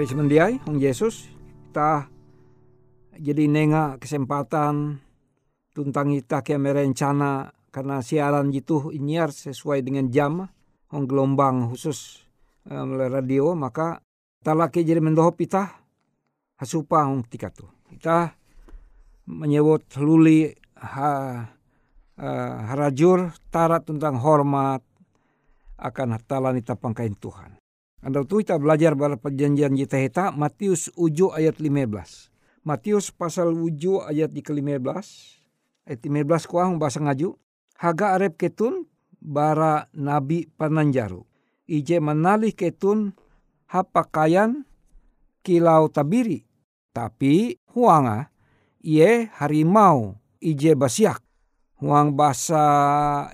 Pari semendiai, Hong Yesus, kita jadi nenga kesempatan tentang kita ke merencana karena siaran itu inyiar sesuai dengan jam Hong gelombang khusus um, radio maka talaki jadi mendohop kita hasupa Hong tika tu. Kita menyebut luli ha, uh, harajur tarat tentang hormat akan talan kita pangkain Tuhan. Anda tuh kita belajar pada perjanjian kita heta Matius uju ayat 15. Matius pasal uju ayat di ke-15. Ayat 15 kuang bahasa ngaju. Haga arep ketun bara nabi pananjaru. Ije menalih ketun hapakayan kilau tabiri. Tapi huanga iye harimau ije basiak. Huang bahasa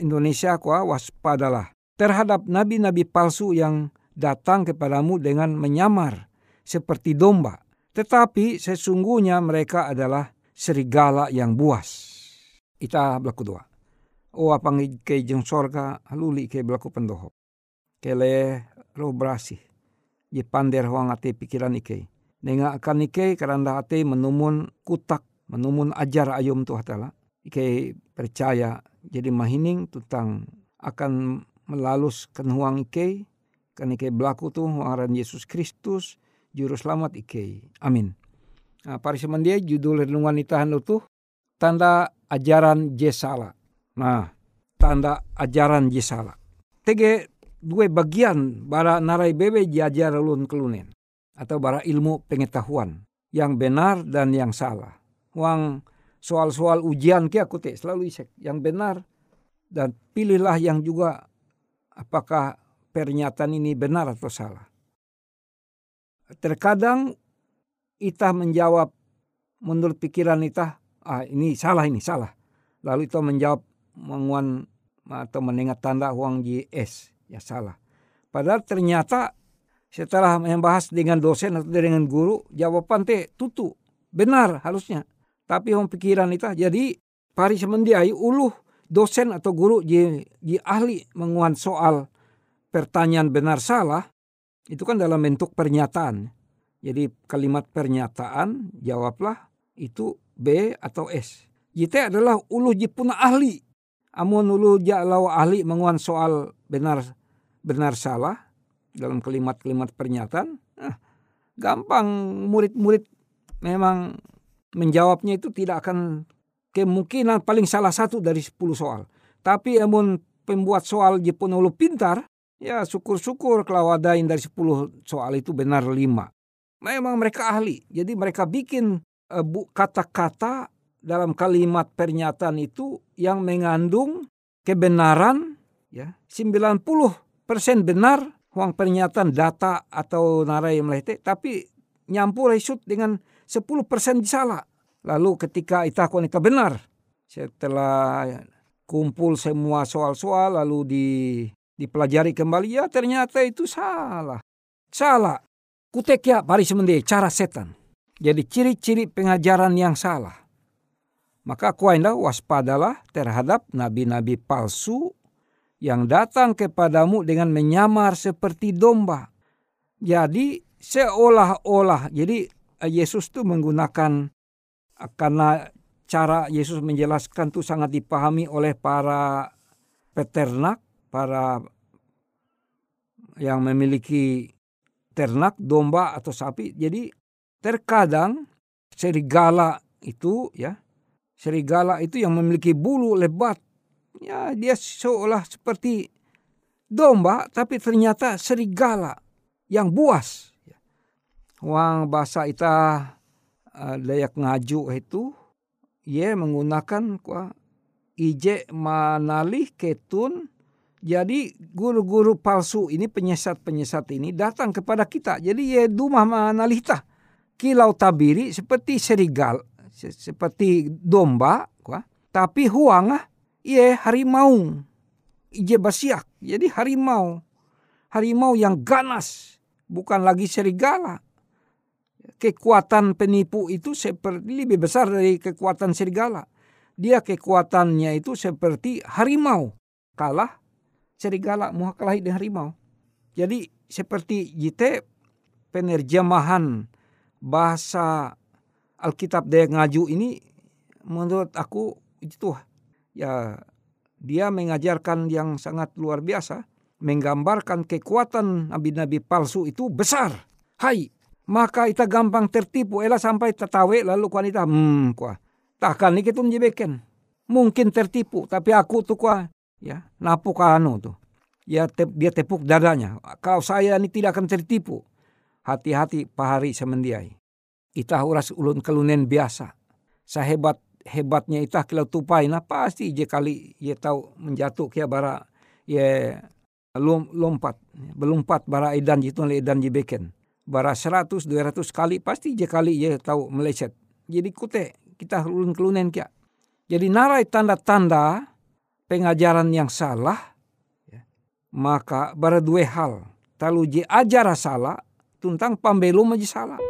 Indonesia kuah waspadalah. Terhadap nabi-nabi palsu yang datang kepadamu dengan menyamar seperti domba, tetapi sesungguhnya mereka adalah serigala yang buas. Ita berlaku dua. O apang ke jeng sorga haluli ke berlaku pendoho. Kele roh berasih. Ye pander huang ate pikiran ike. Nenga akan ike karanda ate menumun kutak, menumun ajar ayum tu hatala. Ike percaya jadi mahining tentang akan melalus kenuang ike kan ike berlaku tu ngaran Yesus Kristus juru selamat ike. Amin. Nah, pari semendia judul renungan itahan itu tanda ajaran Jesala. Nah, tanda ajaran Jesala. Tege dua bagian bara narai bebe jajar ulun kelunen atau bara ilmu pengetahuan yang benar dan yang salah. Wang soal-soal ujian ke aku te selalu isek yang benar dan pilihlah yang juga apakah pernyataan ini benar atau salah. Terkadang kita menjawab menurut pikiran kita, ah ini salah ini salah. Lalu itu menjawab menguan atau mendengar tanda uang JS ya salah. Padahal ternyata setelah membahas dengan dosen atau dengan guru jawaban teh tutu benar harusnya. Tapi uang pikiran itu jadi pari semendiai uluh dosen atau guru di ahli menguan soal pertanyaan benar salah itu kan dalam bentuk pernyataan. Jadi kalimat pernyataan jawablah itu B atau S. JT adalah ulu jipuna ahli. Amun ulu jalau ahli menguan soal benar benar salah dalam kalimat-kalimat pernyataan. Nah, gampang murid-murid memang menjawabnya itu tidak akan kemungkinan paling salah satu dari 10 soal. Tapi amun pembuat soal jipun ulu pintar, Ya syukur-syukur kalau ada yang dari 10 soal itu benar 5. Memang mereka ahli. Jadi mereka bikin uh, kata-kata dalam kalimat pernyataan itu yang mengandung kebenaran ya 90% benar uang pernyataan data atau narai melete tapi nyampur isut dengan 10% salah. Lalu ketika itu wanita benar setelah kumpul semua soal-soal lalu di dipelajari kembali ya ternyata itu salah. Salah. Kutek ya pari semende cara setan. Jadi ciri-ciri pengajaran yang salah. Maka kuainlah waspadalah terhadap nabi-nabi palsu yang datang kepadamu dengan menyamar seperti domba. Jadi seolah-olah, jadi eh, Yesus itu menggunakan karena cara Yesus menjelaskan itu sangat dipahami oleh para peternak para yang memiliki ternak domba atau sapi. Jadi terkadang serigala itu ya serigala itu yang memiliki bulu lebat ya dia seolah seperti domba tapi ternyata serigala yang buas. Wang bahasa ita layak ngaju itu ia menggunakan kuah ije manalih ketun jadi guru-guru palsu ini penyesat-penyesat ini datang kepada kita. Jadi ya dumah manalita kilau tabiri seperti serigal, seperti domba, kuah. tapi huangah ye harimau. Ije basiak. Jadi harimau. Harimau yang ganas, bukan lagi serigala. Kekuatan penipu itu seperti lebih besar dari kekuatan serigala. Dia kekuatannya itu seperti harimau. Kalah serigala mau kelahi dengan harimau. Jadi seperti jite penerjemahan bahasa Alkitab Daya Ngaju ini menurut aku itu ya dia mengajarkan yang sangat luar biasa, menggambarkan kekuatan nabi-nabi palsu itu besar. Hai, maka kita gampang tertipu. Ela sampai tertawe lalu wanita, hmm, kuah. Takkan ini kita jebeken. Mungkin tertipu, tapi aku tuh kuah, ya, napuk anu tuh. Ya, te, dia tepuk dadanya. Kalau saya ini tidak akan tertipu. Hati-hati pahari semendiai. Itah uras ulun kelunen biasa. Sehebat hebatnya itah kalau tupai nah pasti je kali ye tahu menjatuh kia bara ye lom, lompat belumpat bara edan jitu edan jibeken bara seratus dua ratus kali pasti je kali ye tahu meleset jadi kute kita ulun kelunen kia jadi narai tanda-tanda pengajaran yang salah ya, maka bara dua hal talu je ajar salah tentang pambelum aja salah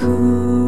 jadi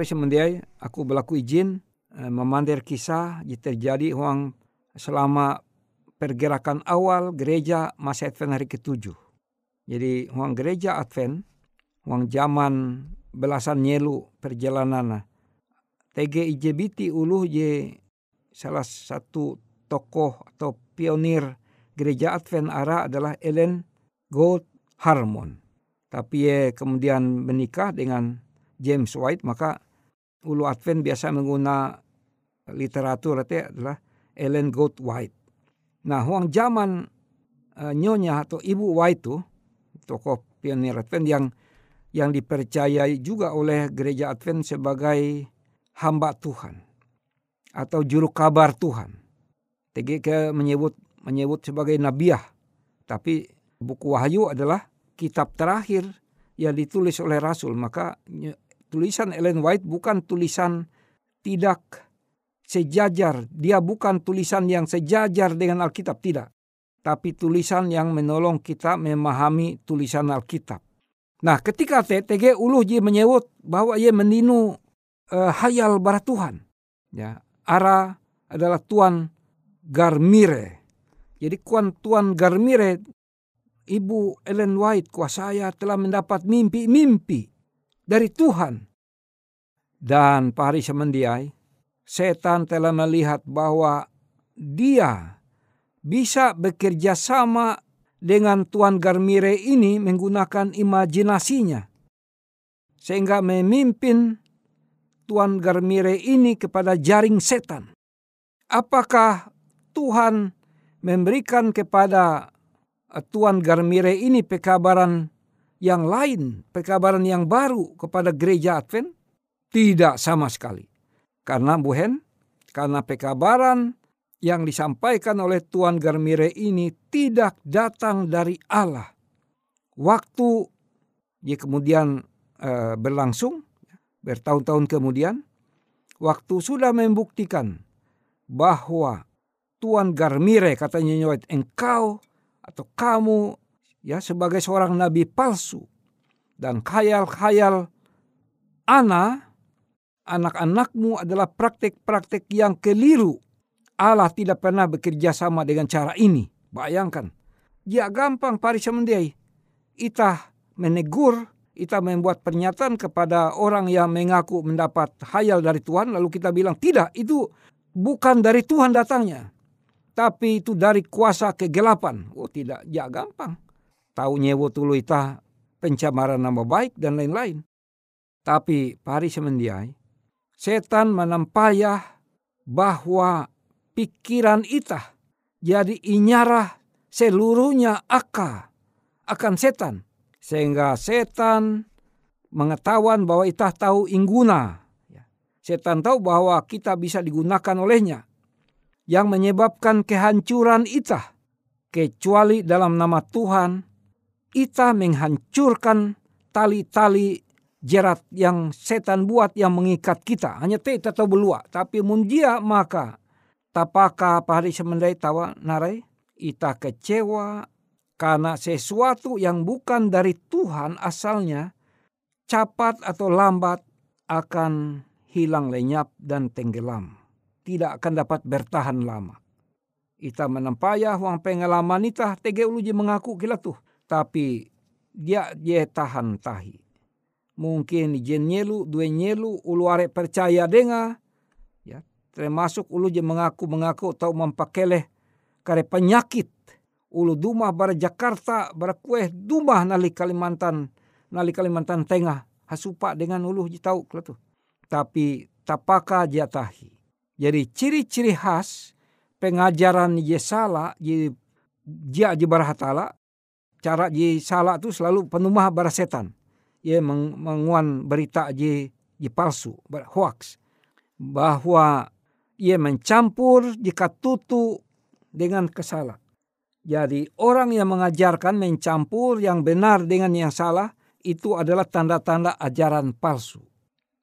Pari semendiai aku berlaku izin eh, memandir kisah terjadi uang selama pergerakan awal gereja masa Advent hari ketujuh. Jadi uang gereja Advent, uang zaman belasan nyelu perjalanan TG IJBT ulu je salah satu tokoh atau pionir gereja Advent Ara adalah Ellen Gold Harmon. Tapi ia kemudian menikah dengan James White, maka ulu Advent biasa menggunakan literatur itu adalah Ellen Gold White. Nah, huang zaman uh, nyonya atau ibu White itu tokoh pionir Advent yang yang dipercayai juga oleh gereja Advent sebagai hamba Tuhan atau juru kabar Tuhan. TGK menyebut menyebut sebagai nabiah. Tapi buku Wahyu adalah kitab terakhir yang ditulis oleh Rasul. Maka tulisan Ellen White bukan tulisan tidak sejajar. Dia bukan tulisan yang sejajar dengan Alkitab. Tidak. Tapi tulisan yang menolong kita memahami tulisan Alkitab. Nah ketika TTG Uluh dia menyebut bahwa ia meninu uh, hayal barat Tuhan. Ya, Ara adalah Tuan Garmire. Jadi kuan Tuan Garmire, Ibu Ellen White, kuasaya telah mendapat mimpi-mimpi dari Tuhan. Dan Pari Semendiai, setan telah melihat bahwa dia bisa bekerja sama dengan Tuan Garmire ini menggunakan imajinasinya. Sehingga memimpin Tuan Garmire ini kepada jaring setan. Apakah Tuhan memberikan kepada Tuan Garmire ini pekabaran yang lain, pekabaran yang baru kepada gereja Advent? Tidak sama sekali. Karena buhen, karena pekabaran yang disampaikan oleh Tuan Garmire ini tidak datang dari Allah. Waktu dia kemudian uh, berlangsung, bertahun-tahun kemudian, waktu sudah membuktikan bahwa Tuan Garmire katanya Nyoet, engkau atau kamu ya sebagai seorang nabi palsu dan khayal-khayal ana anak-anakmu adalah praktek-praktek yang keliru. Allah tidak pernah bekerja sama dengan cara ini. Bayangkan. Ya gampang pari semendiai. Ita menegur, kita membuat pernyataan kepada orang yang mengaku mendapat hayal dari Tuhan. Lalu kita bilang, tidak itu bukan dari Tuhan datangnya tapi itu dari kuasa kegelapan. Oh tidak, ya gampang. Tahu nyewo tulu ita pencemaran nama baik dan lain-lain. Tapi pari semendiai, setan menampayah bahwa pikiran ita jadi inyarah seluruhnya aka akan setan. Sehingga setan mengetahuan bahwa ita tahu ingguna. Ya. Setan tahu bahwa kita bisa digunakan olehnya yang menyebabkan kehancuran ita. Kecuali dalam nama Tuhan, ita menghancurkan tali-tali jerat yang setan buat yang mengikat kita. Hanya te atau belua. Tapi mundia maka tapaka pahari semendai tawa narai. Ita kecewa karena sesuatu yang bukan dari Tuhan asalnya cepat atau lambat akan hilang lenyap dan tenggelam tidak akan dapat bertahan lama. Ita menempaya huang pengalaman ita tege uluji mengaku kila tuh. Tapi dia dia tahan tahi. Mungkin jen nyelu, dua nyelu, ulu are percaya denga. Ya, termasuk uluji mengaku mengaku atau mempakeleh kare penyakit. Ulu dumah bara Jakarta, bara kue dumah nali Kalimantan, nali Kalimantan Tengah. Hasupa dengan ulu tahu tuh. Tapi tapaka jatahi jadi ciri-ciri khas pengajaran Yesala di dia di barahatala cara di salah itu selalu penumah bara setan. Ia meng, menguan berita di di palsu, hoax. Bahwa ia mencampur jika tutu dengan kesalah. Jadi orang yang mengajarkan mencampur yang benar dengan yang salah itu adalah tanda-tanda ajaran palsu.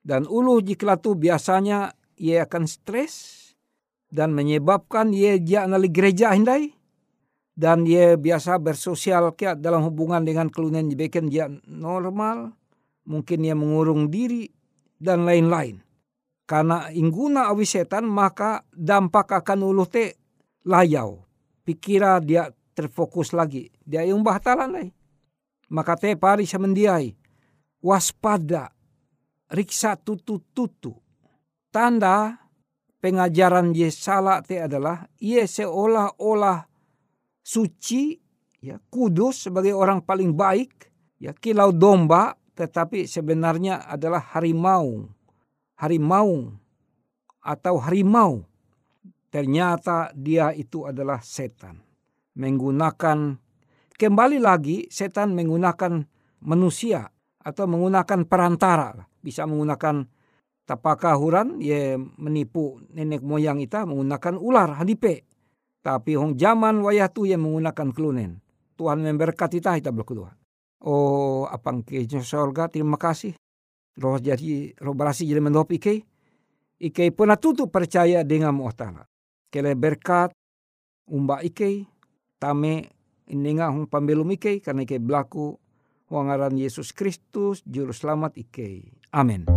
Dan ulu jika itu biasanya ia akan stres dan menyebabkan ia dia nali gereja hindai dan ia biasa bersosial kia dalam hubungan dengan kelunen jebeken dia normal mungkin ia mengurung diri dan lain-lain. Karena ingguna awi setan maka dampak akan ulu te layau. Pikira dia terfokus lagi. Dia yang bahtalan lai. Maka te pari semendiai. Waspada. Riksa tutu-tutu. Tanda pengajaran ye salah te adalah ia seolah-olah suci ya kudus sebagai orang paling baik ya kilau domba tetapi sebenarnya adalah harimau harimau atau harimau. Ternyata dia itu adalah setan. Menggunakan kembali lagi setan menggunakan manusia atau menggunakan perantara. Bisa menggunakan tapaka huran ye menipu nenek moyang kita menggunakan ular hadipe tapi hong zaman wayah tu yang menggunakan kelunen Tuhan memberkati kita kita kedua Oh apang ke sorga terima kasih. Roh jadi roh berasi jadi mendop ike. Ike pernah tutup percaya dengan mu'tala. Kele berkat umba ike. Tame ininga hong pambelum ike karena ike belaku wangaran Yesus Kristus juru selamat ike. Amin.